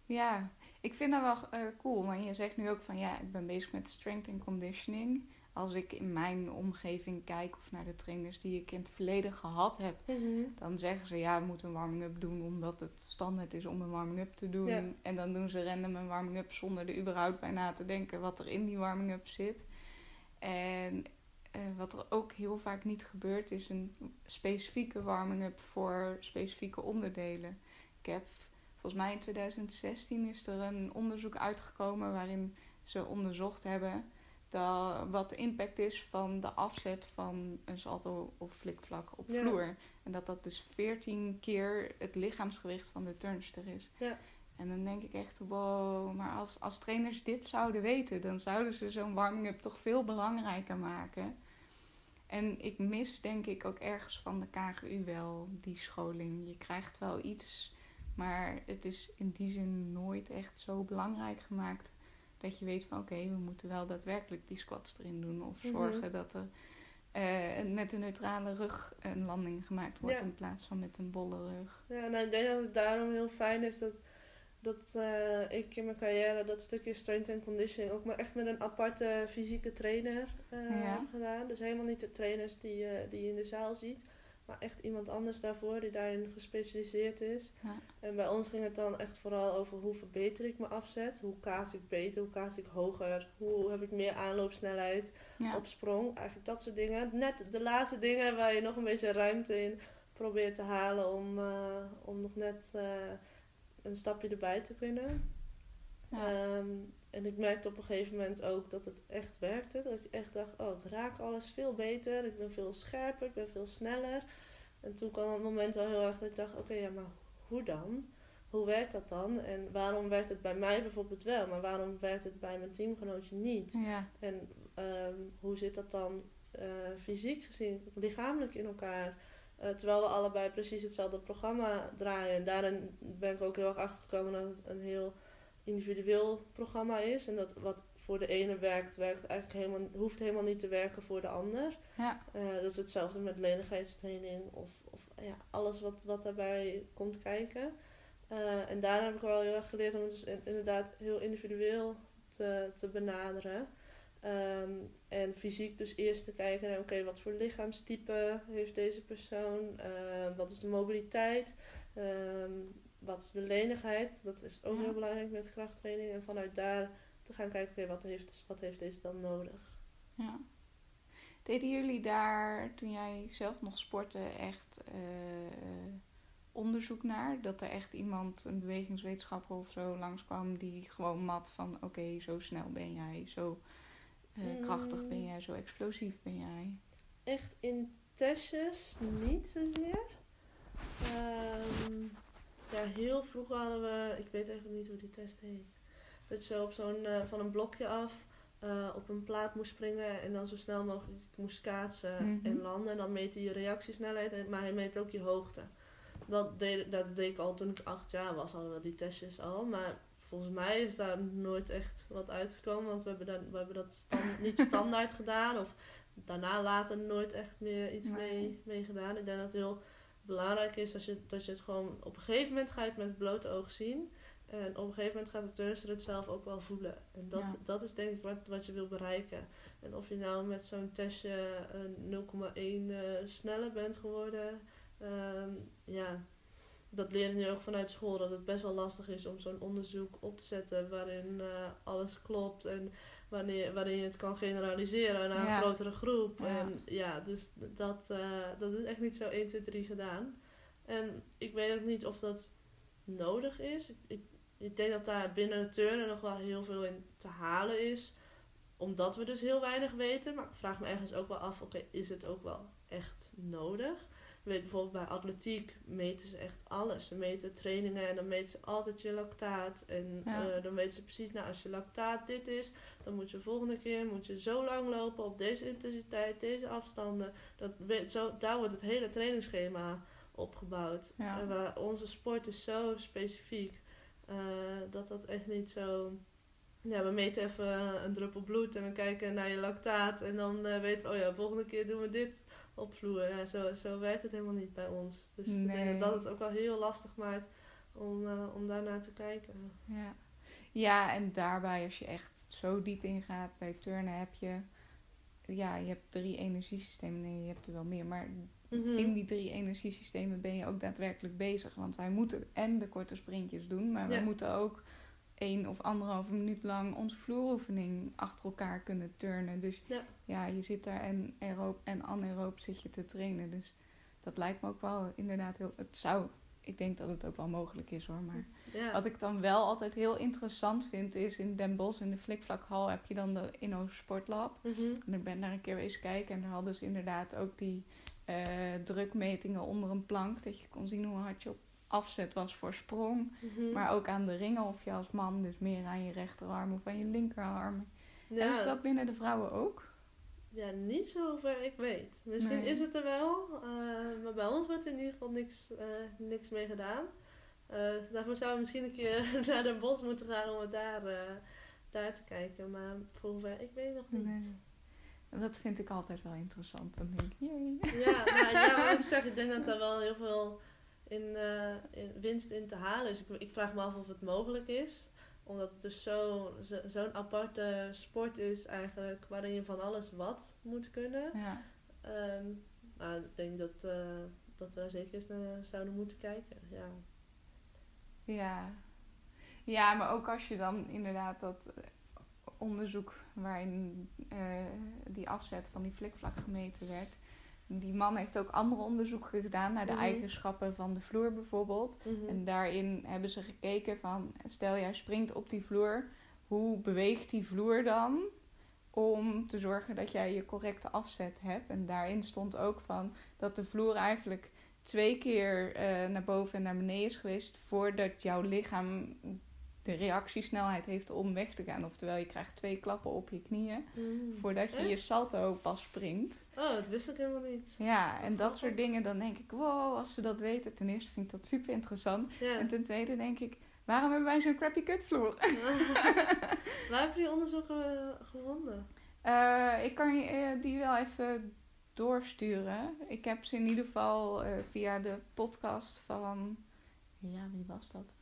Ja, ik vind dat wel eh, cool. Maar je zegt nu ook van ja, ik ben bezig met strength and conditioning. Als ik in mijn omgeving kijk of naar de trainers die ik in het verleden gehad heb, dan zeggen ze ja, we moeten een warming-up doen omdat het standaard is om een warming-up te doen. Ja. En dan doen ze random een warming-up zonder er überhaupt bij na te denken wat er in die warming-up zit. En eh, wat er ook heel vaak niet gebeurt, is een specifieke warming-up voor specifieke onderdelen. Ik heb volgens mij in 2016 is er een onderzoek uitgekomen waarin ze onderzocht hebben dat, wat de impact is van de afzet van een salto of flikvlak op Ja. vloer. En dat dat dus 14 keer het lichaamsgewicht van de turnster is. Ja. En dan denk ik echt, wow, maar als, als trainers dit zouden weten, dan zouden ze zo'n warming-up toch veel belangrijker maken. En ik mis denk ik ook ergens van de KGU wel die scholing. Je krijgt wel iets, maar het is in die zin nooit echt zo belangrijk gemaakt dat je weet van oké, we moeten wel daadwerkelijk die squats erin doen. Of Mhm. zorgen dat er eh, met een neutrale rug een landing gemaakt wordt Ja. in plaats van met een bolle rug. Ja, nou, ik denk dat het daarom heel fijn is dat, dat eh, ik in mijn carrière dat stukje strength and conditioning ook maar echt met een aparte fysieke trainer eh, Ja. heb gedaan. Dus helemaal niet de trainers die, eh, die je in de zaal ziet, maar echt iemand anders daarvoor die daarin gespecialiseerd is. Ja. En bij ons ging het dan echt vooral over hoe verbeter ik mijn afzet, hoe kaats ik beter, hoe kaats ik hoger, hoe heb ik meer aanloopsnelheid Ja. op sprong. Eigenlijk dat soort dingen. Net de laatste dingen waar je nog een beetje ruimte in probeert te halen om, eh, om nog net eh, een stapje erbij te kunnen. Ehm, en ik merkte op een gegeven moment ook dat het echt werkte. Dat ik echt dacht, oh, ik raak alles veel beter. Ik ben veel scherper, ik ben veel sneller. En toen kwam het moment wel heel erg dat ik dacht, oké, ja, maar hoe dan? Hoe werkt dat dan? En waarom werkt het bij mij bijvoorbeeld wel, maar waarom werkt het bij mijn teamgenootje niet? Ja. En ehm, hoe zit dat dan uh, fysiek gezien, lichamelijk in elkaar? Uh, terwijl we allebei precies hetzelfde programma draaien. En daarin ben ik ook heel erg achtergekomen dat het een heel individueel programma is. En dat wat voor de ene werkt, werkt eigenlijk helemaal, hoeft helemaal niet te werken voor de ander. Ja. Uh, dat is hetzelfde met lenigheidstraining of, of ja, alles wat, wat daarbij komt kijken. Uh, en daar heb ik wel heel erg geleerd om het dus inderdaad heel individueel te, te benaderen. Um, en fysiek dus eerst te kijken naar, oké, wat voor lichaamstype heeft deze persoon? Uh, wat is de mobiliteit? Um, wat is de lenigheid? Dat is ook Ja. heel belangrijk met krachttraining. En vanuit daar te gaan kijken, oké, wat, heeft, wat heeft deze dan nodig? Ja. Deden jullie daar, toen jij zelf nog sportte, echt eh, onderzoek naar? Dat er echt iemand, een bewegingswetenschapper of zo, langskwam die gewoon mat van... Oké, zo snel ben jij, zo eh, Mm. krachtig ben jij, zo explosief ben jij. Echt in testjes niet zozeer. Ehm, ja, heel vroeg hadden we, ik weet eigenlijk niet hoe die test heet. Dat je zo op zo'n, eh, van een blokje af eh, op een plaat moest springen en dan zo snel mogelijk moest kaatsen Mhm. en landen. En dan meet hij je reactiesnelheid, maar hij meet ook je hoogte. Dat deed, dat deed ik al toen ik acht jaar was, hadden we die testjes al. Maar volgens mij is daar nooit echt wat uitgekomen, want we hebben, daar, we hebben dat niet standaard gedaan. Of daarna later nooit echt meer iets Nee. mee, mee gedaan. Ik denk dat heel belangrijk is als je, dat je het gewoon op een gegeven moment ga je het met het blote oog zien. En op een gegeven moment gaat de turnster het zelf ook wel voelen. En dat, Ja. dat is denk ik wat, wat je wil bereiken. En of je nou met zo'n testje een 0,1 eh, sneller bent geworden. ehm, ja, dat leren je ook vanuit school. Dat het best wel lastig is om zo'n onderzoek op te zetten waarin eh, alles klopt. En wanneer, waarin je het kan generaliseren naar Ja. een grotere groep. Ja. En ja, dus dat, eh, dat is echt niet zo 1, 2, 3 gedaan. En ik weet ook niet of dat nodig is. Ik, ik, ik denk dat daar binnen het turnen nog wel heel veel in te halen is. Omdat we dus heel weinig weten. Maar ik vraag me ergens ook wel af, oké, is het ook wel echt nodig? Weet bijvoorbeeld bij atletiek meten ze echt alles. Ze meten trainingen en dan meten ze altijd je lactaat. En Ja. eh, dan weten ze precies, nou als je lactaat dit is, dan moet je de volgende keer moet je zo lang lopen op deze intensiteit, deze afstanden. Dat weet, zo, daar wordt het hele trainingsschema opgebouwd. Ja. En waar onze sport is zo specifiek eh, dat dat echt niet zo. Ja, we meten even een druppel bloed en we kijken naar je lactaat. En dan eh, weten we, oh ja, volgende keer doen we dit op vloer. Ja, zo, zo werkt het helemaal niet bij ons. Dus ik denk Nee. dat het ook wel heel lastig maakt om, eh, om daarnaar te kijken. Ja. ja, en daarbij als je echt zo diep ingaat bij turnen heb je... Ja, je hebt drie energiesystemen. Nee, je hebt er wel meer. Maar Mhm. in die drie energiesystemen ben je ook daadwerkelijk bezig. Want wij moeten en de korte sprintjes doen, maar Ja. we moeten ook één of anderhalve minuut lang onze vloeroefening achter elkaar kunnen turnen. Dus Ja. ja, je zit daar en aeroop en anaeroop zit je te trainen. Dus dat lijkt me ook wel inderdaad heel... Het zou... Ik denk dat het ook wel mogelijk is hoor, maar... Ja. Wat ik dan wel altijd heel interessant vind, is in Den Bosch in de Flikvlakhal heb je dan de Inno Sportlab. Mhm. En ik ben daar een keer eens kijken en daar hadden ze inderdaad ook die eh, drukmetingen onder een plank. Dat je kon zien hoe hard je op afzet was voor sprong. Mhm. Maar ook aan de ringen of je als man dus meer aan je rechterarm of aan je linkerarm. ja, Hebben ze dat binnen de vrouwen ook? ja, niet zover ik weet. Misschien Nee. is het er wel, eh, maar bij ons wordt er in ieder geval niks, eh, niks mee gedaan. Eh, daarvoor zouden we misschien een keer naar Den Bosch moeten gaan om het daar, daar te kijken. Maar voor hoever ik weet nog niet. Nee. Dat vind ik altijd wel interessant. Dan denk ik, jee. Ja, nou, ja, maar ik zeg, ik denk dat daar wel heel veel in, eh, in winst in te halen is. Ik, ik vraag me af of het mogelijk is. Omdat het dus zo- zo- zo'n aparte sport is eigenlijk, waarin je van alles wat moet kunnen. Ja. Ehm, maar ik denk dat, eh, dat we zeker eens naar zouden moeten kijken. Ja. Ja. ja, maar ook als je dan inderdaad dat onderzoek waarin eh, die afzet van die flikvlak gemeten werd. Die man heeft ook andere onderzoeken gedaan naar de Mhm. eigenschappen van de vloer bijvoorbeeld. Mhm. En daarin hebben ze gekeken van, stel jij springt op die vloer, hoe beweegt die vloer dan om te zorgen dat jij je correcte afzet hebt? En daarin stond ook van dat de vloer eigenlijk twee keer eh, naar boven en naar beneden is geweest voordat jouw lichaam de reactiesnelheid heeft om weg te gaan. Oftewel, je krijgt twee klappen op je knieën Mhm. voordat je je salto pas springt. Oh, dat wist ik helemaal niet. Ja, en dat soort dingen, dan denk ik, wow, als ze dat weten. Ten eerste vind ik dat super interessant. Ja. En ten tweede denk ik, waarom hebben wij zo'n crappy kutvloer? Waar heb je die onderzoeken eh, gevonden? Eh, ik kan je eh, die wel even doorsturen. Ik heb ze in ieder geval via de podcast van, ja, wie was dat?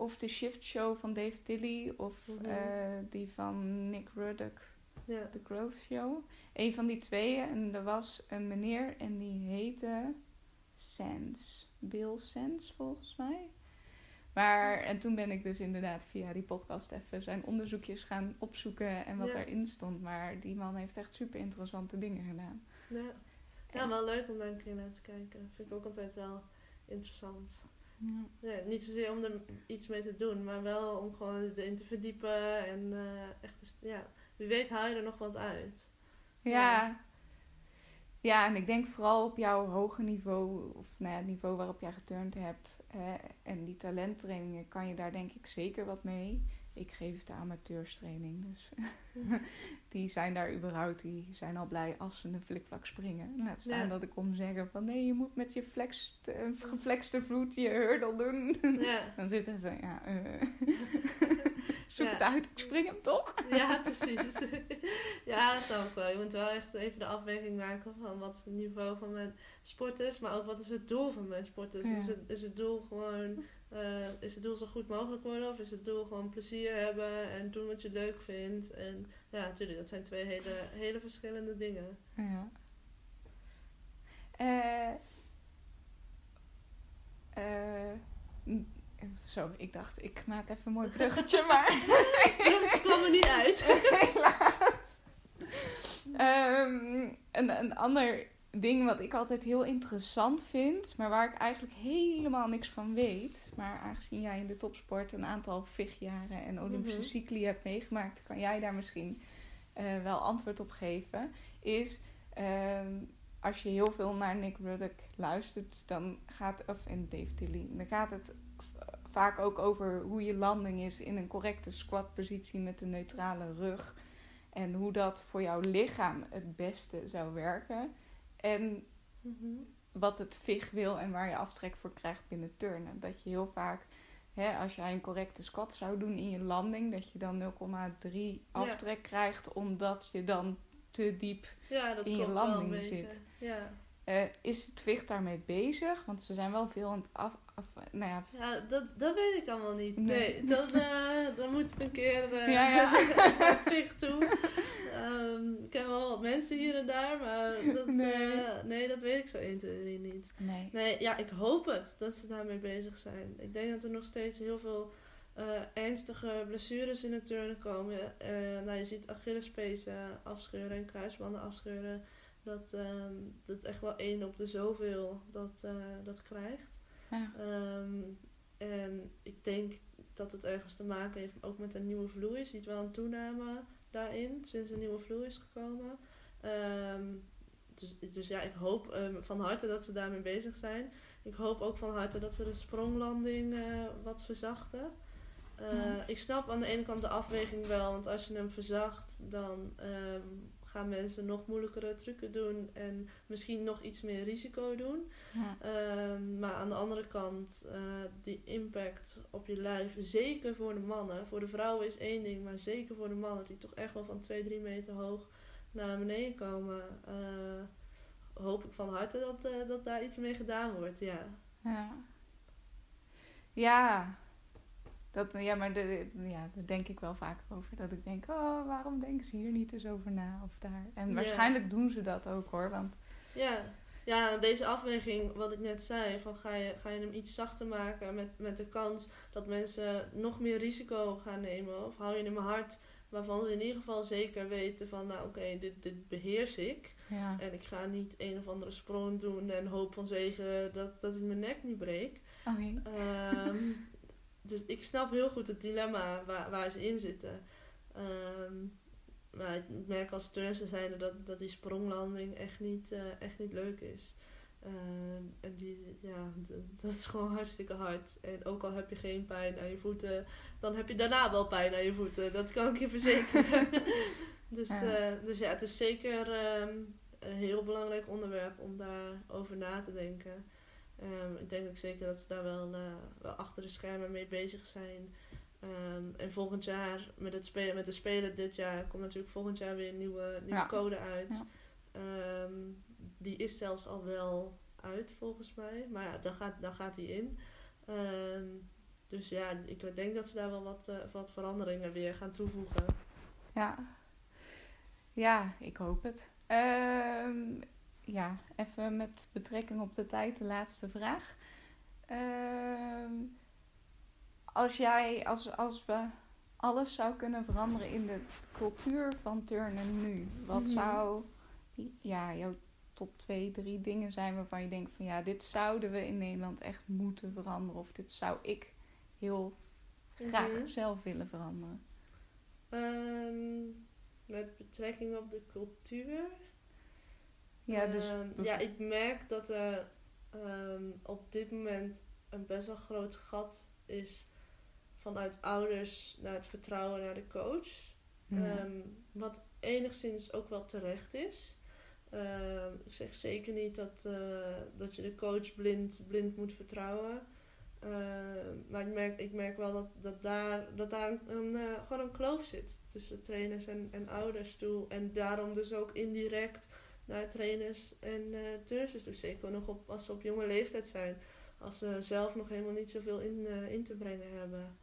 Of de Shift Show van Dave Tilly of Mhm. eh, die van Nick Ruddock. Ja. The Growth Show. Een van die tweeën. En er was een meneer en die heette Sands. Bill Sands volgens mij. Maar, en toen ben ik dus inderdaad via die podcast even zijn onderzoekjes gaan opzoeken en wat Ja. daarin stond. Maar die man heeft echt super interessante dingen gedaan. Ja. ja, wel leuk om daar een keer naar te kijken. Vind ik ook altijd wel interessant. Ja. Ja, niet zozeer om er iets mee te doen, maar wel om gewoon erin te verdiepen. En eh, echt, ja, wie weet haal je er nog wat uit. Ja. Ja, en ik denk vooral op jouw hoge niveau, of nou ja, het niveau waarop jij geturnd hebt, eh, en die talenttrainingen, kan je daar denk ik zeker wat mee. Ik geef de amateurstraining, dus die zijn daar überhaupt, die zijn al blij als ze een flikvlak springen. Laat staan Ja. dat ik kom zeggen van nee, je moet met je flex, geflexte vloed je hurdle doen. Ja, Dan zitten ze, ja, eh, zoek het uit, ik spring hem toch? ja precies. ja, dat snap ik wel. Je moet wel echt even de afweging maken van wat is het niveau van mijn sport is, maar ook wat is het doel van mijn sport is. Is, het, is het doel gewoon, eh, is het doel zo goed mogelijk worden of is het doel gewoon plezier hebben en doen wat je leuk vindt? En ja, natuurlijk, dat zijn twee hele, hele verschillende dingen. Ja. N- zo, ik dacht, ik maak even een mooi bruggetje, maar Het kwam er niet uit. helaas. Ehm, een, een ander ding wat ik altijd heel interessant vind, maar waar ik eigenlijk helemaal niks van weet, maar aangezien jij in de topsport een aantal vechtjaren en Olympische Mhm. cycli hebt meegemaakt, kan jij daar misschien eh, wel antwoord op geven, is ehm, als je heel veel naar Nick Ruddock luistert, dan gaat, of en Dave Tilly, dan gaat het vaak ook over hoe je landing is in een correcte squatpositie met een neutrale rug. En hoe dat voor jouw lichaam het beste zou werken. En Mhm. wat het VIG wil en waar je aftrek voor krijgt binnen turnen. Dat je heel vaak, hè, als jij een correcte squat zou doen in je landing, dat je dan 0,3 aftrek krijgt, omdat je dan te diep. Ja, in je landing zit. Ja. Eh, is het VIG daarmee bezig? Want ze zijn wel veel aan het af. af nou ja, Ja, dat, dat weet ik allemaal niet. Nee. Nee, dan, eh, dan moet ik een keer eh Ja, ja. naar Vig toe. Ehm, ik ken wel wat mensen hier en daar, maar dat, Nee. dat weet ik zo 1, 2, 3 niet. nee. Nee, ja, ik hoop het dat ze daarmee bezig zijn. Ik denk dat er nog steeds heel veel ernstige blessures in het turnen komen. Nou, je ziet Achillespezen afscheuren en kruisbanden afscheuren. Dat, ehm, dat echt wel één op de zoveel dat, eh, dat krijgt. Ja. Ehm, en ik denk dat het ergens te maken heeft ook met een nieuwe vloei. Je ziet wel een toename daarin sinds een nieuwe vloei is gekomen. Ehm, dus, dus ja, ik hoop van harte dat ze daarmee bezig zijn. Ik hoop ook van harte dat ze de spronglanding eh, wat verzachten. Eh, Ja. Ik snap aan de ene kant de afweging wel, want als je hem verzacht, dan gaan mensen nog moeilijkere trucken doen en misschien nog iets meer risico doen. Ja. Ehm, maar aan de andere kant, eh, die impact op je lijf, zeker voor de mannen. Voor de vrouwen is één ding, maar zeker voor de mannen, die toch echt wel van 2, 3 meter hoog naar beneden komen. eh, hoop ik van harte dat, eh, dat daar iets mee gedaan wordt, ja. Ja. Ja. Dat, ja, maar de, ja, daar denk ik wel vaker over. Dat ik denk, oh, waarom denken ze hier niet eens over na of daar? En waarschijnlijk doen ze dat ook hoor. Want Ja, ja deze afweging, wat ik net zei, van ga je, ga je hem iets zachter maken met, met de kans dat mensen nog meer risico gaan nemen? Of hou je hem hard waarvan we in ieder geval zeker weten van, nou oké, dit, dit beheers ik. Ja. En ik ga niet een of andere sprong doen en hoop van zegen dat, dat ik mijn nek niet breek. Oh, nee. Dus ik snap heel goed het dilemma waar, waar ze in zitten. Ehm, maar ik merk als turnster zijnde dat, dat die spronglanding echt niet, eh, echt niet leuk is. Ehm, en die, ja, dat is gewoon hartstikke hard. En ook al heb je geen pijn aan je voeten, dan heb je daarna wel pijn aan je voeten. Dat kan ik je verzekeren. dus, Ja. ja. dus ja, het is zeker ehm, een heel belangrijk onderwerp om daarover na te denken. Ehm, ik denk ook zeker dat ze daar wel, eh, wel achter de schermen mee bezig zijn. Ehm, en volgend jaar, met, het spelen, met de Spelen dit jaar, komt natuurlijk volgend jaar weer een nieuwe, nieuwe Ja. code uit. Ja. Ehm, die is zelfs al wel uit volgens mij. Maar ja, dan gaat, dan gaat die in. Dus ja, ik denk dat ze daar wel wat, eh, wat veranderingen weer gaan toevoegen. Ja. ja, ik hoop het. Ja, even met betrekking op de tijd, de laatste vraag. Ehm, als jij, als, als we alles zou kunnen veranderen in de cultuur van turnen nu, wat Mhm. zou ja, jouw top 2, 3 dingen zijn waarvan je denkt van ja, dit zouden we in Nederland echt moeten veranderen of dit zou ik heel graag Mhm. zelf willen veranderen? Ehm, met betrekking op de cultuur. Ja, dus Ehm, ja, ik merk dat er ehm, op dit moment een best wel groot gat is vanuit ouders naar het vertrouwen naar de coach. Ja. Ehm, wat enigszins ook wel terecht is. Ik zeg zeker niet dat, eh, dat je de coach blind, blind moet vertrouwen. Maar ik merk, ik merk wel dat, dat daar, dat daar een, een, eh, gewoon een kloof zit tussen trainers en, en ouders toe. En daarom dus ook indirect naar trainers en turnsters toe. Zeker nog op, als ze op jonge leeftijd zijn. Als ze zelf nog helemaal niet zoveel in, eh, in te brengen hebben.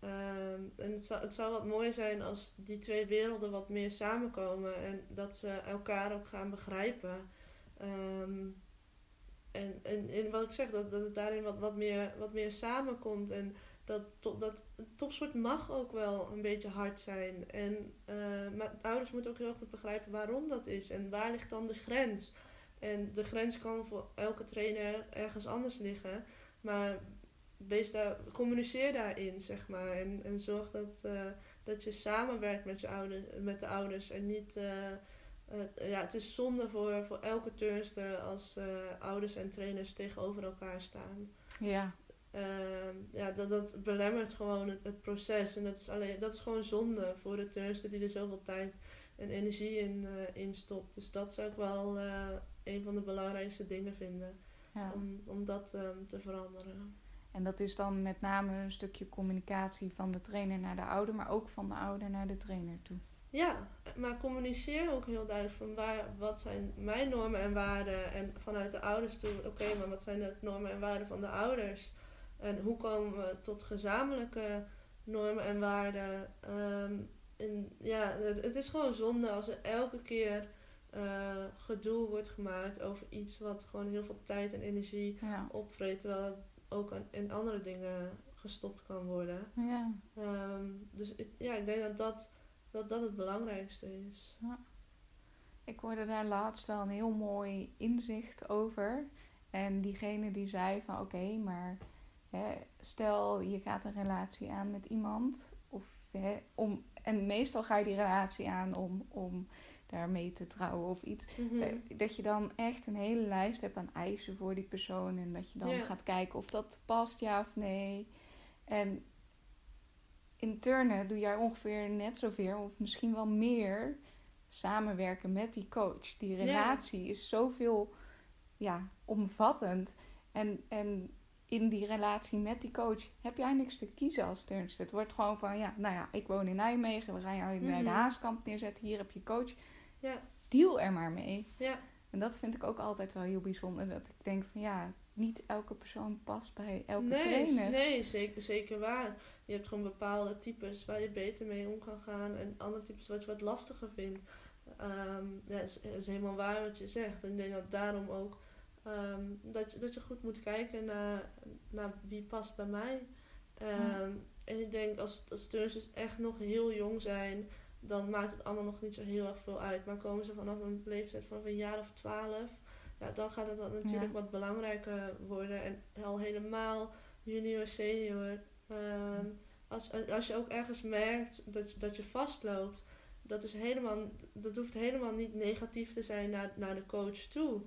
Ehm, en het zou, het zou wat mooi zijn als die twee werelden wat meer samenkomen en dat ze elkaar ook gaan begrijpen. Ehm, en, en, en wat ik zeg, dat, dat het daarin wat, wat, meer, wat meer samenkomt. En dat, to, dat topsport mag ook wel een beetje hard zijn. En, eh, maar ouders moeten ook heel goed begrijpen waarom dat is. En waar ligt dan de grens? En de grens kan voor elke trainer ergens anders liggen. Maar wees daar, communiceer daarin, zeg maar. En, en zorg dat, eh, dat je samenwerkt met, je ouders, met de ouders. En niet... eh, ja, het is zonde voor, voor elke turnster als ouders en trainers tegenover elkaar staan. ja. Ehm, ja, dat, dat belemmert gewoon het, het proces. En dat is, alleen, dat is gewoon zonde voor de turnster die er zoveel tijd en energie in, in stopt. Dus dat zou ik wel eh, een van de belangrijkste dingen vinden. ja. Om, om dat ehm, te veranderen. En dat is dan met name een stukje communicatie van de trainer naar de ouder, maar ook van de ouder naar de trainer toe. Ja, maar communiceer ook heel duidelijk van waar, wat zijn mijn normen en waarden. En vanuit de ouders toe, oké, maar wat zijn de normen en waarden van de ouders? En hoe komen we tot gezamenlijke normen en waarden? En ja, het, het is gewoon zonde als er elke keer eh, gedoe wordt gemaakt over iets wat gewoon heel veel tijd en energie Ja. opvreet. Terwijl het ook aan, in andere dingen gestopt kan worden. Ja. Ehm, dus ik, ja, ik denk dat dat, dat dat het belangrijkste is. Ik hoorde daar laatst wel een heel mooi inzicht over. En diegene die zei van oké, maar hè, stel je gaat een relatie aan met iemand. Of, hè, om, en meestal ga je die relatie aan om, om daarmee te trouwen of iets. Eh, Dat je dan echt een hele lijst hebt aan eisen voor die persoon. En dat je dan Ja. gaat kijken of dat past, ja of nee. En in turnen doe jij ongeveer net zoveel, of misschien wel meer, samenwerken met die coach. Die Ja. relatie is zoveel ja, omvattend. En, en in die relatie met die coach heb jij niks te kiezen als turnster. Het wordt gewoon van, ja, nou ja, ik woon in Nijmegen. We gaan jou bij de Mhm. Haaskamp neerzetten. Hier heb je coach. Ja. Deal er maar mee. Ja, En dat vind ik ook altijd wel heel bijzonder. Dat ik denk van ja, niet elke persoon past bij elke nee, trainer. nee zeker, zeker waar. Je hebt gewoon bepaalde types waar je beter mee om kan gaan en andere types wat je wat lastiger vindt. Ehm ja, is, is helemaal waar wat je zegt. En ik denk dat daarom ook ehm, dat, je, dat je goed moet kijken naar, naar wie past bij mij. Ehm, En ik denk als, als turnsters echt nog heel jong zijn, dan maakt het allemaal nog niet zo heel erg veel uit. Maar komen ze vanaf een leeftijd van een jaar of twaalf, ja, dan gaat het dan natuurlijk wat belangrijker worden. En al helemaal junior, senior. Ehm, als, als je ook ergens merkt dat, dat je vastloopt, dat, is helemaal, dat hoeft helemaal niet negatief te zijn naar, naar de coach toe.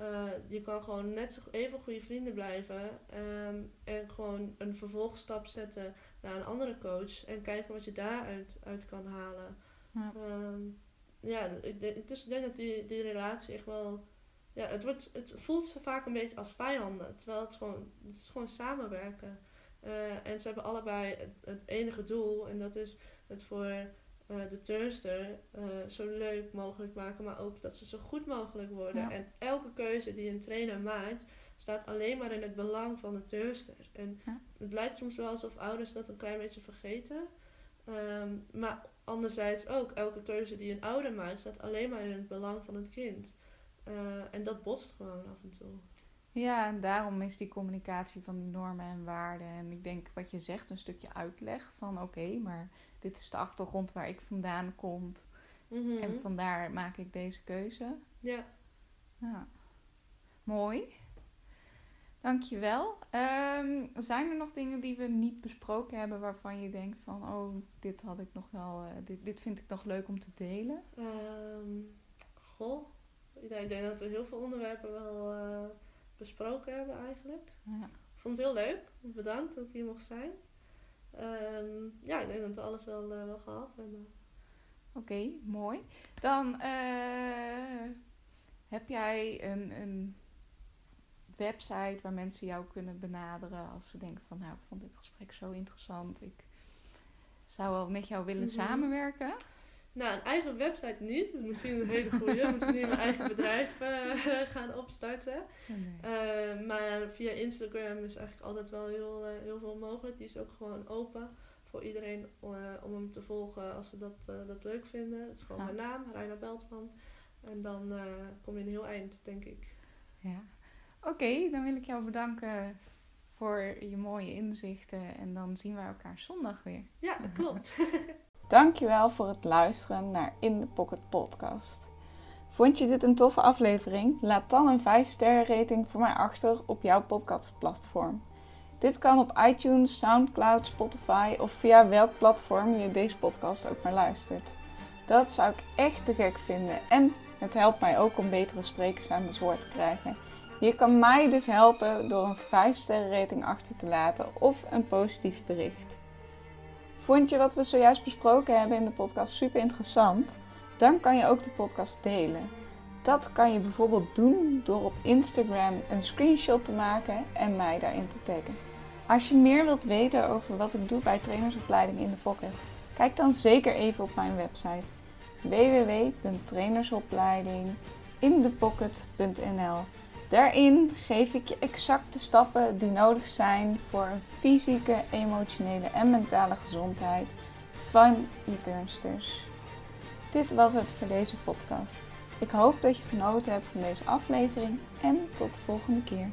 Uh, je kan gewoon net zo even goede vrienden blijven ehm, en gewoon een vervolgstap zetten naar een andere coach en kijken wat je daaruit uit kan halen. Ja, um, ja ik, denk, dus ik denk dat die, die relatie echt wel. Ja, het, wordt, het voelt vaak een beetje als vijanden, terwijl het gewoon, het is gewoon samenwerken. Uh, en ze hebben allebei het, enige doel en dat is het voor uh, de turnster uh, zo leuk mogelijk maken, maar ook dat ze zo goed mogelijk worden. En elke keuze die een trainer maakt, staat alleen maar in het belang van de turnster. En het lijkt soms wel alsof ouders dat een klein beetje vergeten. Um, maar anderzijds ook, elke keuze die een ouder maakt, staat alleen maar in het belang van het kind. Uh, en dat botst gewoon af en toe. Ja, en daarom is die communicatie van die normen en waarden. En ik denk wat je zegt, een stukje uitleg van oké, maar dit is de achtergrond waar ik vandaan kom. Mm En vandaar maak ik deze keuze. Ja. ja. Mooi. Dankjewel. Um, zijn er nog dingen die we niet besproken hebben waarvan je denkt van, oh, dit had ik nog wel, uh, dit, dit vind ik nog leuk om te delen? Um, goh, ik denk dat we heel veel onderwerpen wel uh, besproken hebben eigenlijk. Ja. Ik vond het heel leuk. Bedankt dat ik hier mocht zijn. Um, ja, ik denk dat we alles wel, uh, wel gehad hebben. Oké, okay, mooi. Dan heb jij een, een website waar mensen jou kunnen benaderen als ze denken van nou, ik vond dit gesprek zo interessant. Ik zou wel met jou willen mhm. samenwerken. Nou, een eigen website niet. Dat is misschien een hele goede. Ik moet nu mijn eigen bedrijf uh, gaan opstarten. Oh, uh, maar via Instagram is eigenlijk altijd wel heel, uh, heel veel mogelijk. Die is ook gewoon open voor iedereen om hem te volgen als ze dat, dat leuk vinden. Het is gewoon mijn naam, Reina Beltman. En dan kom je een heel eind, denk ik. Ja. Oké, dan wil ik jou bedanken voor je mooie inzichten. En dan zien we elkaar zondag weer. Ja, dat klopt. Dankjewel voor het luisteren naar In the Pocket Podcast. Vond je dit een toffe aflevering? Laat dan een 5 sterren rating voor mij achter op jouw podcastplatform. Dit kan op iTunes, Soundcloud, Spotify of via welk platform je deze podcast ook maar luistert. Dat zou ik echt te gek vinden en het helpt mij ook om betere sprekers aan het woord te krijgen. Je kan mij dus helpen door een 5 sterren rating achter te laten of een positief bericht. Vond je wat we zojuist besproken hebben in de podcast super interessant? Dan kan je ook de podcast delen. Dat kan je bijvoorbeeld doen door op Instagram een screenshot te maken en mij daarin te taggen. Als je meer wilt weten over wat ik doe bij trainersopleiding in de pocket, kijk dan zeker even op mijn website www.trainersopleidingindepocket.nl Daarin geef ik je exact de stappen die nodig zijn voor een fysieke, emotionele en mentale gezondheid van je turnsters. Dit was het voor deze podcast. Ik hoop dat je genoten hebt van deze aflevering en tot de volgende keer.